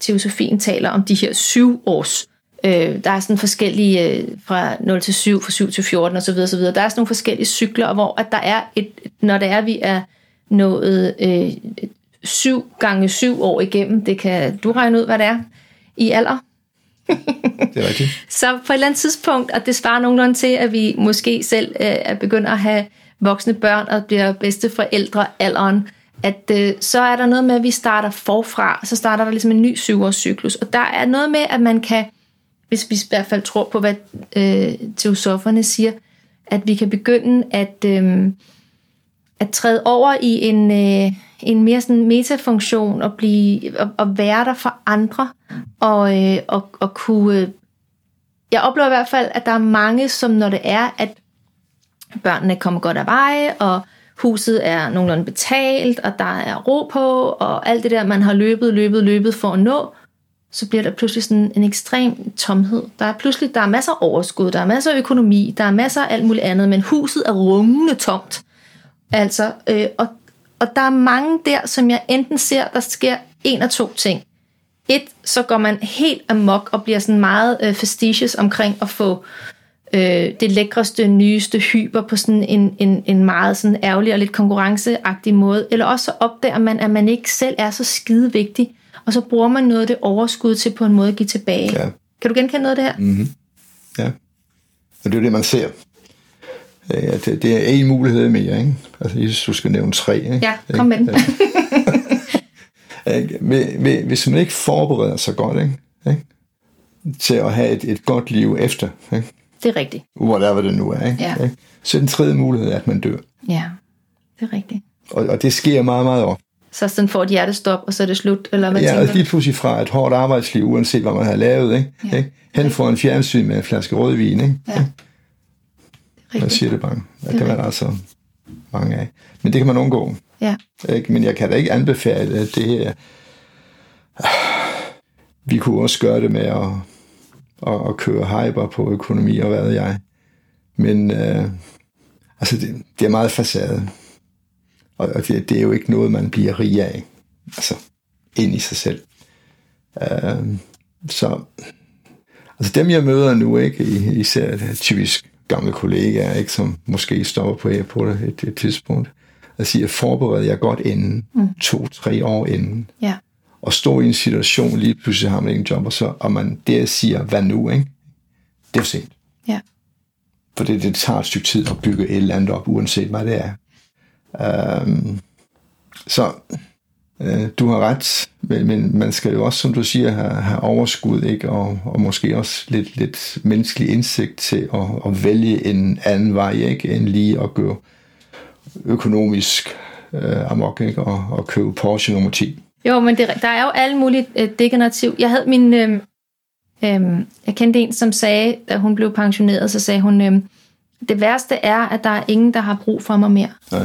teosofien taler om de her syv års, øh, der er sådan forskellige, øh, fra 0 til 7, fra 7 til 14 osv. osv. Der er sådan nogle forskellige cykler, hvor at der er et, når det er, vi er nået øh, syv gange syv år igennem, det kan du regne ud, hvad det er, i alder, det er rigtigt. så på et eller andet tidspunkt, og det svarer nogenlunde til, at vi måske selv øh, er begyndt at have voksne børn og bliver bedste forældre alderen, at øh, så er der noget med, at vi starter forfra, så starter der ligesom en ny syvårscyklus. Og der er noget med, at man kan, hvis vi i hvert fald tror på, hvad øh, teosoferne siger, at vi kan begynde at, øh, at træde over i en, øh, en mere sådan metafunktion og, blive, og, og være der for andre og, øh, og, og kunne... Øh, jeg oplever i hvert fald, at der er mange, som når det er, at børnene kommer godt af veje, og huset er nogenlunde betalt, og der er ro på, og alt det der, man har løbet, løbet, løbet for at nå, så bliver der pludselig sådan en ekstrem tomhed. Der er pludselig der er masser af overskud, der er masser af økonomi, der er masser af alt muligt andet, men huset er rungende tomt. Altså, øh, og, og der er mange der, som jeg enten ser, der sker en af to ting. Et, så går man helt amok og bliver sådan meget øh, fastidious omkring at få øh, det lækreste, nyeste hyper på sådan en, en, en meget sådan ærgerlig og lidt konkurrenceagtig måde. Eller også så opdager man, at man ikke selv er så skide vigtig, og så bruger man noget af det overskud til på en måde at give tilbage. Ja. Kan du genkende noget af det her? Mm. Ja. Og det er jo det, man ser. Øh, at Det, det er en mulighed mere, ikke? Altså, jeg synes, du skal nævne tre, ikke? Ja, kom med den. <laughs> Ikke? Hvis- hvis- man ikke forbereder sig godt, ikke? Ikke? Til at have et, et godt liv efter, ikke? Det er rigtigt. Whatever det nu er, ikke? Ja. Så er den tredje mulighed, at man dør. Ja, det er rigtigt. Og, og det sker meget, meget ofte. Så sådan får et hjertestop, og så er det slut, eller hvad Ja, tænker altså du? lige pludselig fra et hårdt arbejdsliv, uanset hvad man har lavet, ikke? Ja. ikke? Hen for en fjernsyn med en flaske rødvin, ikke? Ja. Jeg Rigtigt. siger det bare. er Det kan være der altså mange af. Men det kan man undgå. Ja. Ikke? Men jeg kan da ikke anbefale, at det her... Vi kunne også gøre det med at, at, at køre hyper på økonomi og hvad ved jeg. Men øh, altså det, det er meget facade. Og, og det, det er jo ikke noget, man bliver rig af. Altså, ind i sig selv. Øh, så altså dem, jeg møder nu, ikke, i- især typisk gamle kollegaer, ikke, som måske stopper på her på et, et, tidspunkt, og siger, forbered jer godt inden, mm. to-tre år inden, Ja. og stå i en situation, lige pludselig har man ikke en job, og, så, og man der siger, hvad nu, ikke? Det er for sent. Ja. For det, det tager et stykke tid at bygge et eller andet op, uanset hvad det er. Øhm, så øh, du har ret, men, men man skal jo også, som du siger, have, have overskud, ikke? Og, og måske også lidt, lidt menneskelig indsigt til at, at vælge en anden vej, ikke? end lige at gå økonomisk øh, amok, ikke? Og, og købe Porsche nummer 10. Jo, men det, der er jo alle mulige øh, degenerativ. Jeg havde min... Øh, øh, jeg kendte en, som sagde, da hun blev pensioneret, så sagde hun, øh, det værste er, at der er ingen, der har brug for mig mere. Ja.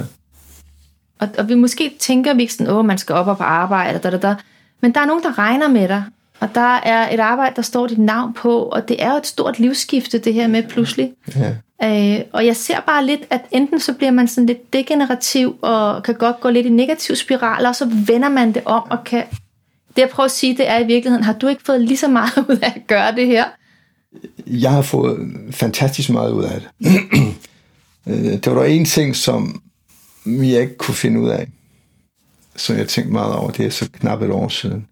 Og, og vi måske tænker vi ikke sådan, åh, man skal op og på arbejde, da, da, da. men der er nogen, der regner med dig. Og der er et arbejde, der står dit navn på, og det er jo et stort livsskifte, det her med pludselig. Ja. Øh, og jeg ser bare lidt, at enten så bliver man sådan lidt degenerativ, og kan godt gå lidt i negativ spiral, og så vender man det om, og kan... Det jeg prøver at sige, det er i virkeligheden, har du ikke fået lige så meget <laughs> ud af at gøre det her? jeg har fået fantastisk meget ud af det. <clears throat> Øh, det var der en ting, som jeg ikke kunne finde ud af. som jeg tænkte meget over. Det er så knap et år siden.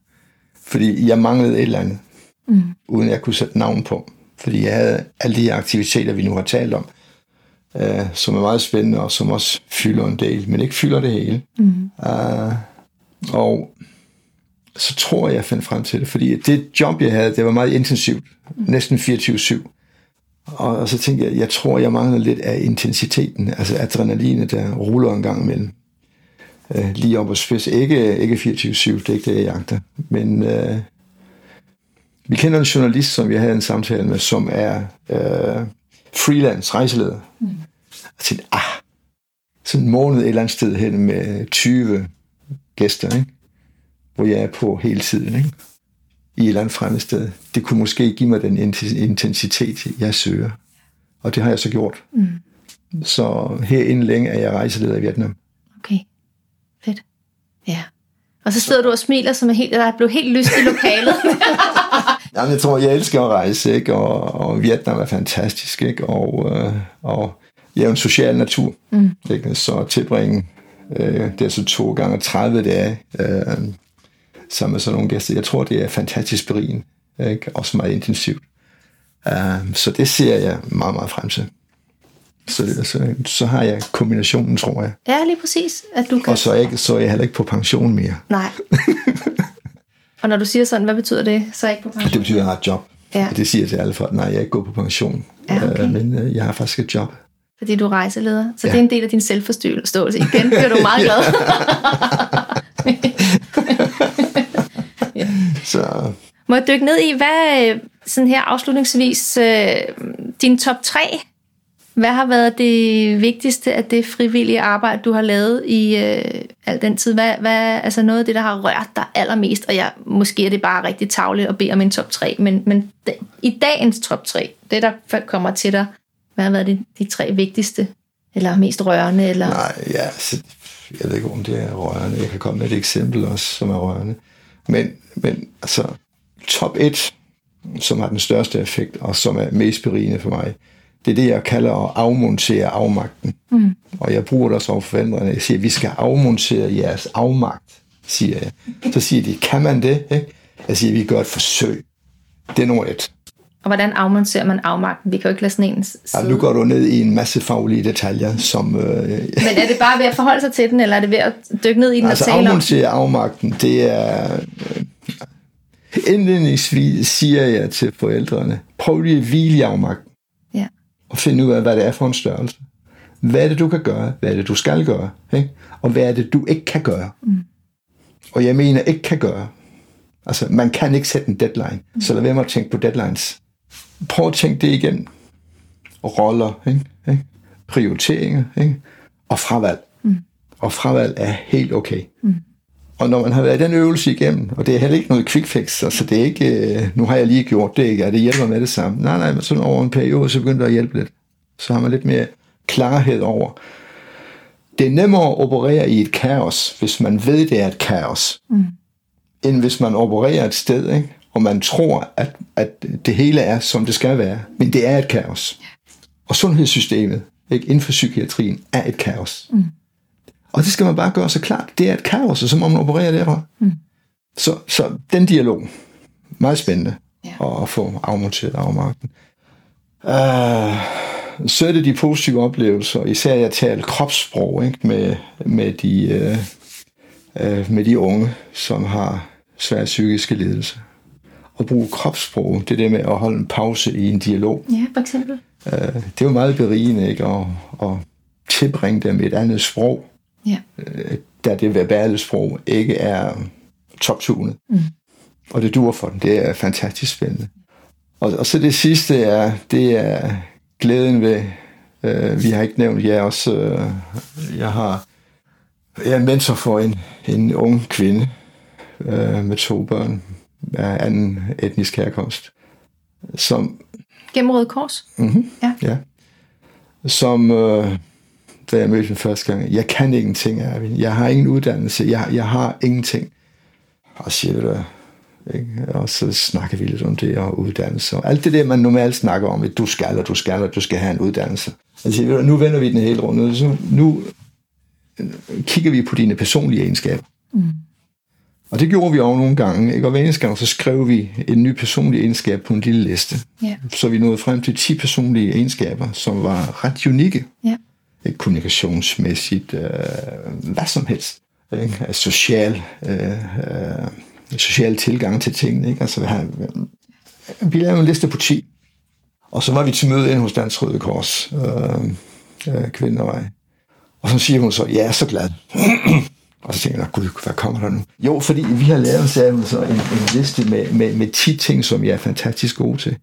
Fordi jeg manglede et eller andet, mm. uden jeg kunne sætte navn på. Fordi jeg havde alle de her aktiviteter, vi nu har talt om, øh, som er meget spændende, og som også fylder en del, men ikke fylder det hele. Mm. Uh, og så tror jeg, jeg fandt frem til det, fordi det job, jeg havde, det var meget intensivt, næsten 24-7. Og, og så tænkte jeg, jeg tror, jeg mangler lidt af intensiteten, altså adrenalinet, der ruller en gang imellem. Uh, lige op og spids. Ikke, ikke 24-7, det er ikke det, jeg jagter. Men uh, vi kender en journalist, som vi havde en samtale med, som er uh, freelance rejseleder. Mm. Og tænkte, ah, sådan en måned et eller andet sted hen med 20 gæster, ikke? hvor jeg er på hele tiden, ikke? I et eller andet fremmed sted. Det kunne måske give mig den intensitet, jeg søger. Og det har jeg så gjort. Mm. Så her inden længe er jeg rejseleder i Vietnam. Okay, fedt. Ja. Og så sidder du og smiler, som er helt, der er blevet helt lyst i lokalet. <laughs> Jamen, jeg tror, jeg elsker at rejse, ikke? Og, og Vietnam er fantastisk, ikke? Og, øh, og jeg er en social natur, mm. ikke? så tilbringe øh, det er så to gange 30 dage øh, sammen med sådan nogle gæster. Jeg tror, det er fantastisk berigende, ikke? også meget intensivt. Uh, så det ser jeg meget, meget frem til. Så, så, så har jeg kombinationen, tror jeg. Ja, lige præcis. At du kan... Og så er, jeg, så er jeg heller ikke på pension mere. Nej. <laughs> og når du siger sådan, hvad betyder det? Så er jeg ikke på pension? Det betyder, at jeg har et job. Ja. Og det siger jeg til alle folk, nej, jeg er ikke gået på pension. Ja, okay. uh, men uh, jeg har faktisk et job. Fordi du er rejseleder. Så ja. det er en del af din selvforståelse. Igen bliver du meget glad. <laughs> <laughs> Så. Må jeg dykke ned i, hvad sådan her afslutningsvis, øh, din top 3, hvad har været det vigtigste af det frivillige arbejde, du har lavet i øh, al den tid? Hvad, hvad altså noget af det, der har rørt dig allermest? Og jeg, måske er det bare rigtig tavligt at bede om en top 3, men, men de, i dagens top 3, det der kommer til dig, hvad har været de, de tre vigtigste? Eller mest rørende? Eller? Nej, ja, så, jeg ved ikke, om det er rørende. Jeg kan komme med et eksempel også, som er rørende. Men, men altså, top 1, som har den største effekt, og som er mest berigende for mig, det er det, jeg kalder at afmontere afmagten. Mm. Og jeg bruger det også over forældrene. Jeg siger, vi skal afmontere jeres afmagt, siger jeg. Så siger de, kan man det? Ikke? Jeg siger, vi gør et forsøg. Det er nummer et. Og hvordan afmonterer man afmagten? Vi kan jo ikke lade sådan en side. Ja, nu går du ned i en masse faglige detaljer, som... Øh, Men er det bare ved at forholde sig til den, eller er det ved at dykke ned i den altså, og tale om afmontere afmagten, det er... Øh, indledningsvis siger jeg til forældrene, prøv lige at hvile i afmagten. Ja. Og finde ud af, hvad det er for en størrelse. Hvad er det, du kan gøre? Hvad er det, du skal gøre? Ikke? Og hvad er det, du ikke kan gøre? Mm. Og jeg mener ikke kan gøre. Altså, man kan ikke sætte en deadline. Mm. Så lad være med at tænke på deadlines prøv at tænke det igen. Roller, ikke? ikke? prioriteringer ikke? og fravalg. Mm. Og fravalg er helt okay. Mm. Og når man har været den øvelse igennem, og det er heller ikke noget quick fix, så altså det er ikke, øh, nu har jeg lige gjort det, ikke? og det hjælper med det samme. Nej, nej, men sådan over en periode, så begynder det at hjælpe lidt. Så har man lidt mere klarhed over. Det er nemmere at operere i et kaos, hvis man ved, det er et kaos, mm. end hvis man opererer et sted, ikke? Og man tror, at, at det hele er, som det skal være. Men det er et kaos. Og sundhedssystemet ikke, inden for psykiatrien er et kaos. Mm. Og det skal man bare gøre så klart. Det er et kaos, og så må man operere derfra. Mm. Så, så den dialog, meget spændende ja. at få afmonteret afmagten. Uh, så er det de positive oplevelser, især jeg taler kropssprog ikke, med, med, de, uh, uh, med de unge, som har svære psykiske lidelser at bruge kropssprog, det der med at holde en pause i en dialog. Ja, for eksempel. Øh, det er jo meget berigende, ikke? At, at tilbringe dem et andet sprog, ja. øh, da det verbale sprog ikke er toptunet. Mm. Og det dur for dem. Det er fantastisk spændende. Og, og så det sidste er, det er glæden ved, øh, vi har ikke nævnt jer også, øh, jeg har jeg er en mentor for en, en ung kvinde øh, med to børn, af anden etnisk herkomst. Som, Gennem Røde Kors? Mm-hmm, ja. ja. Som, øh, da jeg mødte den første gang, jeg kan ingenting, Erwin. Jeg har ingen uddannelse. Jeg, jeg har ingenting. Og siger det ikke? Og så snakker vi lidt om det og uddannelse. Og alt det der, man normalt snakker om, at du skal, og du skal, og du skal have en uddannelse. Altså, nu vender vi den hele rundt. Så nu kigger vi på dine personlige egenskaber. Mm. Og det gjorde vi også nogle gange. Ikke? Og hver eneste gang, så skrev vi en ny personlig egenskab på en lille liste. Ja. Så vi nåede frem til 10 personlige egenskaber, som var ret unikke. Ja. Ikke? Kommunikationsmæssigt, øh, hvad som helst. Ikke? Altså Social, øh, øh, social tilgang til tingene. Ikke? Altså, vi, har, vi lavede en liste på 10. Og så var vi til møde ind hos Dansk Røde Kors, øh, øh, Kvindervej. Og så siger hun så, ja, jeg er så glad. <clears throat> Og så tænker jeg, gud, hvad kommer der nu? Jo, fordi vi har lavet sagde så en, en liste med, med, med 10 ting, som jeg er fantastisk god til.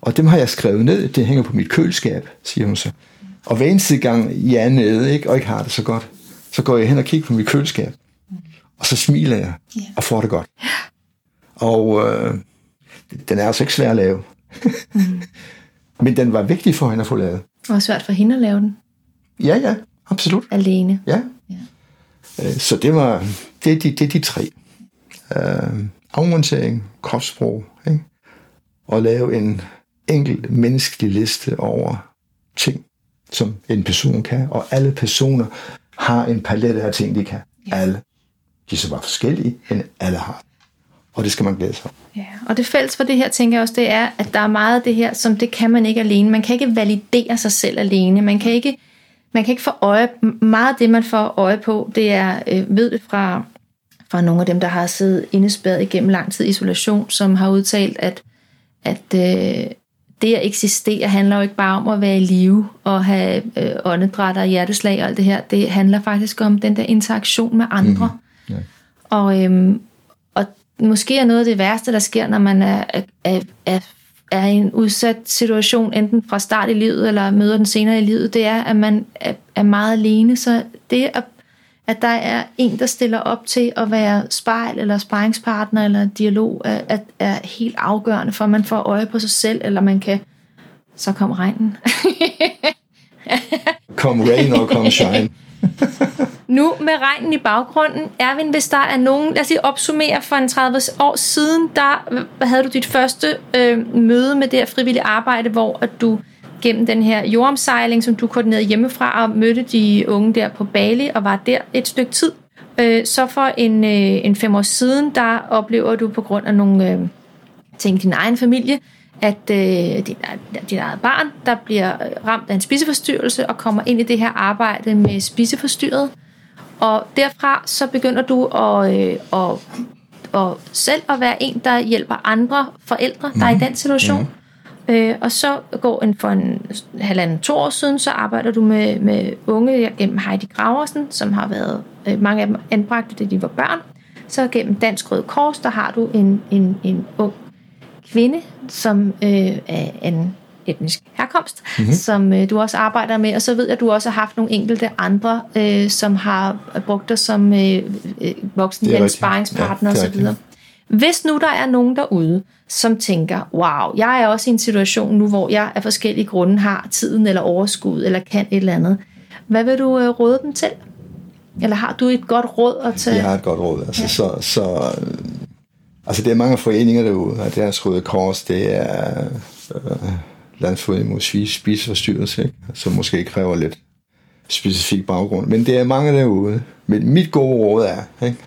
Og dem har jeg skrevet ned, det hænger på mit køleskab, siger hun så. Og hver eneste gang jeg er nede, ikke, og ikke har det så godt, så går jeg hen og kigger på mit køleskab. Og så smiler jeg og får det godt. Og øh, den er altså ikke svær at lave. <laughs> Men den var vigtig for hende at få lavet. Var svært for hende at lave den Ja, ja, absolut. alene. Ja. Øh, Så det var det, er de, det er de tre. Øh, afmontering, kropssprog, ikke? og lave en enkelt menneskelig liste over ting, som en person kan. Og alle personer har en palet af ting, de kan. Ja. Alle. De er så bare forskellige, men alle har. Og det skal man glæde sig. Ja, og det fælles for det her, tænker jeg også, det er, at der er meget af det her, som det kan man ikke alene. Man kan ikke validere sig selv alene. Man kan ikke, man kan ikke få øje, meget af det, man får øje på, det er, øh, ved fra, fra nogle af dem, der har siddet indespærret igennem lang tid isolation, som har udtalt, at, at øh, det at eksistere handler jo ikke bare om at være i live og have øh, åndedræt og hjerteslag og alt det her. Det handler faktisk om den der interaktion med andre. Ja. Og, øhm, og måske er noget af det værste, der sker, når man er, er, er, er i en udsat situation, enten fra start i livet eller møder den senere i livet, det er, at man er, meget alene. Så det, at, at der er en, der stiller op til at være spejl eller sparringspartner eller dialog, er, er, helt afgørende for, at man får øje på sig selv, eller man kan... Så kom regnen. <laughs> Kom rain og kom shine. Nu med regnen i baggrunden, Erwin, hvis der er nogen, lad os lige opsummere for en 30 år siden, der havde du dit første øh, møde med det her frivillige arbejde, hvor at du gennem den her jordomsejling, som du koordinerede hjemmefra og mødte de unge der på Bali og var der et stykke tid. Øh, så for en, øh, en fem år siden, der oplever du på grund af nogle øh, ting i din egen familie, at øh, dit, dit eget barn, der bliver ramt af en spiseforstyrrelse og kommer ind i det her arbejde med spiseforstyrret. Og derfra så begynder du at, øh, at, at selv at være en, der hjælper andre forældre, der er i den situation. Mm. Øh, og så går en for en halvanden to år siden, så arbejder du med, med unge gennem Heidi Graversen, som har været øh, mange af dem anbragte, da de var børn. Så gennem Dansk Røde Kors, der har du en, en, en ung kvinde, som øh, er en etnisk herkomst, mm-hmm. som øh, du også arbejder med, og så ved jeg, at du også har haft nogle enkelte andre, øh, som har brugt dig som øh, øh, voksenhjælp, sparringspartner Ja, osv. Hvis nu der er nogen derude, som tænker, wow, jeg er også i en situation nu, hvor jeg af forskellige grunde har tiden eller overskud, eller kan et eller andet. Hvad vil du øh, råde dem til? Eller har du et godt råd at tage? Jeg har et godt råd. Altså, ja. så, så, altså, det er mange foreninger derude, og deres Røde Kors, det er øh, Landsforening mod spise- spiseforstyrrelse, ikke? som måske kræver lidt specifik baggrund. Men det er mange derude. Men mit gode råd er, ikke?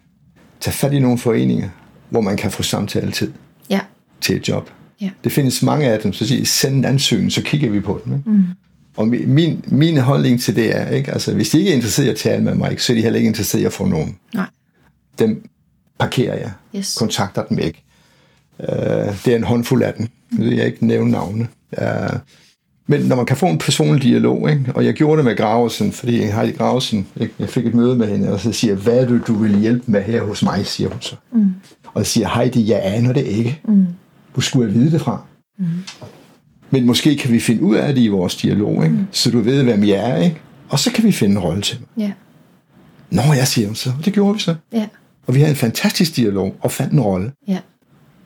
tag fat i nogle foreninger, hvor man kan få samtale-tid Ja, til et job. Ja. Det findes mange af dem, så siger send en ansøgning, så kigger vi på den. Ikke? Mm. Og mi- min, min holdning til det er, ikke? Altså, hvis de ikke er interesseret i at tale med mig, så er de heller ikke interesseret i at få nogen. nej. Dem parkerer jeg. Yes. Kontakter dem ikke. Uh, det er en håndfuld af dem. Nu vil jeg ikke nævne navne. Uh, men når man kan få en personlig dialog, ikke? og jeg gjorde det med Graversen, fordi Heidi Graversen, ikke? jeg fik et møde med hende, og så siger hvad er det, du vil hjælpe med her hos mig, siger hun så. Mm. Og jeg siger, Heidi, jeg aner det ikke. Mm. Hvor skulle jeg vide det fra? Mm. Men måske kan vi finde ud af det i vores dialog, ikke? Mm. så du ved, hvem jeg er, ikke? og så kan vi finde en rolle til mig. Ja, Nå, jeg siger hun så. Det gjorde vi så. ja, Og vi havde en fantastisk dialog og fandt en rolle. ja.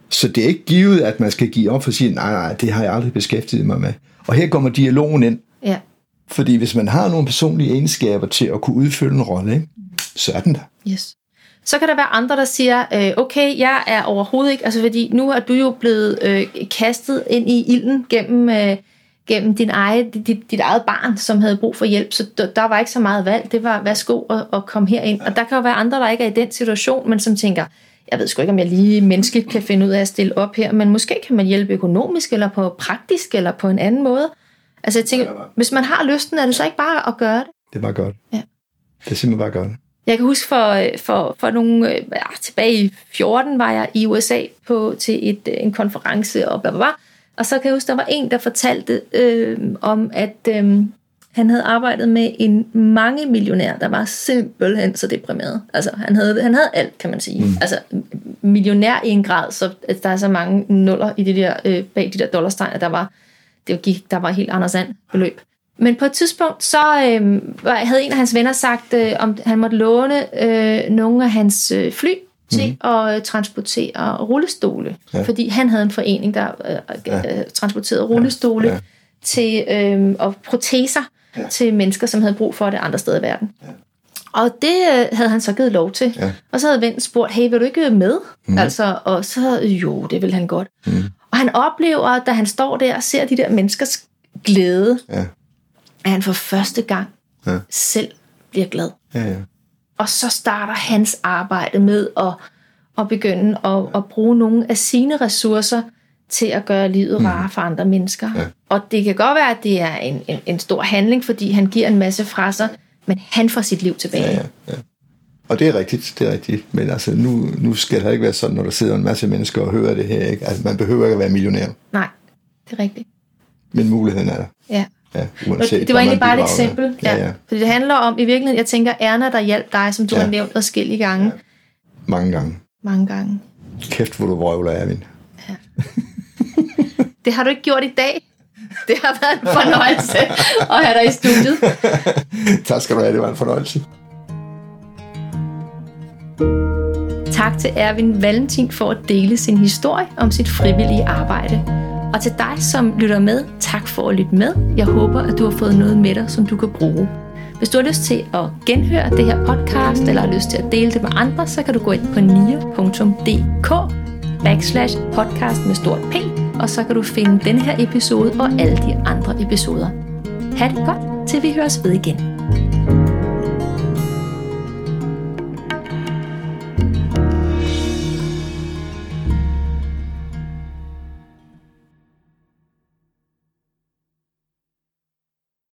Så det er ikke givet, at man skal give op og sige, nej, nej, det har jeg aldrig beskæftiget mig med. Og her kommer dialogen ind. Ja, Fordi hvis man har nogle personlige egenskaber til at kunne udfylde en rolle, så er den der. yes. Så kan der være andre, der siger, øh, okay, jeg er overhovedet ikke, altså fordi nu er du jo blevet øh, kastet ind i ilden gennem, øh, gennem din eget, dit, dit eget barn, som havde brug for hjælp. Så der, der var ikke så meget valg. Det var, værsgo at, at komme herind. Og der kan jo være andre, der ikke er i den situation, men som tænker, jeg ved sgu ikke, om jeg lige menneskeligt kan finde ud af at stille op her, men måske kan man hjælpe økonomisk, eller på praktisk, eller på en anden måde. Altså jeg tænker, hvis man har lysten, er det så ikke bare at gøre det? Det er bare godt. Ja. Det er simpelthen bare godt. Jeg kan huske for, for, for nogle, ja, tilbage i 14 var jeg i USA på, til et, en konference og bla, bla. Og så kan jeg huske, der var en, der fortalte øh, om, at øh, han havde arbejdet med en mange millionær, der var simpelthen så deprimeret. Altså, han havde, han havde alt, kan man sige. Mm. Altså, millionær i en grad, så at der er så mange nuller i det der, øh, bag de der dollartegn, at der var, det gik, der var helt Anders And beløb. Men på et tidspunkt, så øh, havde en af hans venner sagt, øh, om han måtte låne øh, nogle af hans øh, fly til mm. at øh, transportere rullestole. Ja. Fordi han havde en forening, der øh, ja. Øh, transporterede rullestole ja. Ja. til øh, og proteser ja. til mennesker, som havde brug for det andre steder i verden. Ja. Og det øh, havde han så givet lov til. Ja. Og så havde vennen spurgt, hey, vil du ikke med? Mm. Altså, og så, jo, det vil han godt. Mm. Og han oplever, da han står der og ser de der menneskers glæde, ja. at han for første gang ja. selv bliver glad. Ja, ja. Og så starter hans arbejde med at, at begynde at, at bruge nogle af sine ressourcer til at gøre livet mm. rarere for andre mennesker. Ja. Og det kan godt være, at det er en, en, en stor handling, fordi han giver en masse fra sig, men han får sit liv tilbage. Ja, ja, ja. Og det er rigtigt, det er rigtigt. Men altså, nu, nu skal det ikke være sådan, når der sidder en masse mennesker og hører det her. Ikke? Altså, man behøver ikke at være millionær. Nej, det er rigtigt. Men muligheden er der. Ja. Ja, uanset, det var egentlig bare et eksempel. Ja, ja. Fordi det handler om, i virkeligheden, jeg tænker, Erna, der hjalp dig, som du ja. har nævnt adskillige gange. Ja. Mange gange. Mange gange. Kæft, hvor du vrøvler, Erwin. Ja. det har du ikke gjort i dag. Det har været en fornøjelse at have dig i studiet. <laughs> tak skal du have, det var en fornøjelse. Tak til Erwin Valentin for at dele sin historie om sit frivillige arbejde. Og til dig, som lytter med, tak for at lytte med. Jeg håber, at du har fået noget med dig, som du kan bruge. Hvis du har lyst til at genhøre det her podcast, eller har lyst til at dele det med andre, så kan du gå ind på nia.dk backslash podcast med stort P, og så kan du finde den her episode og alle de andre episoder. Ha' det godt, til vi høres ved igen.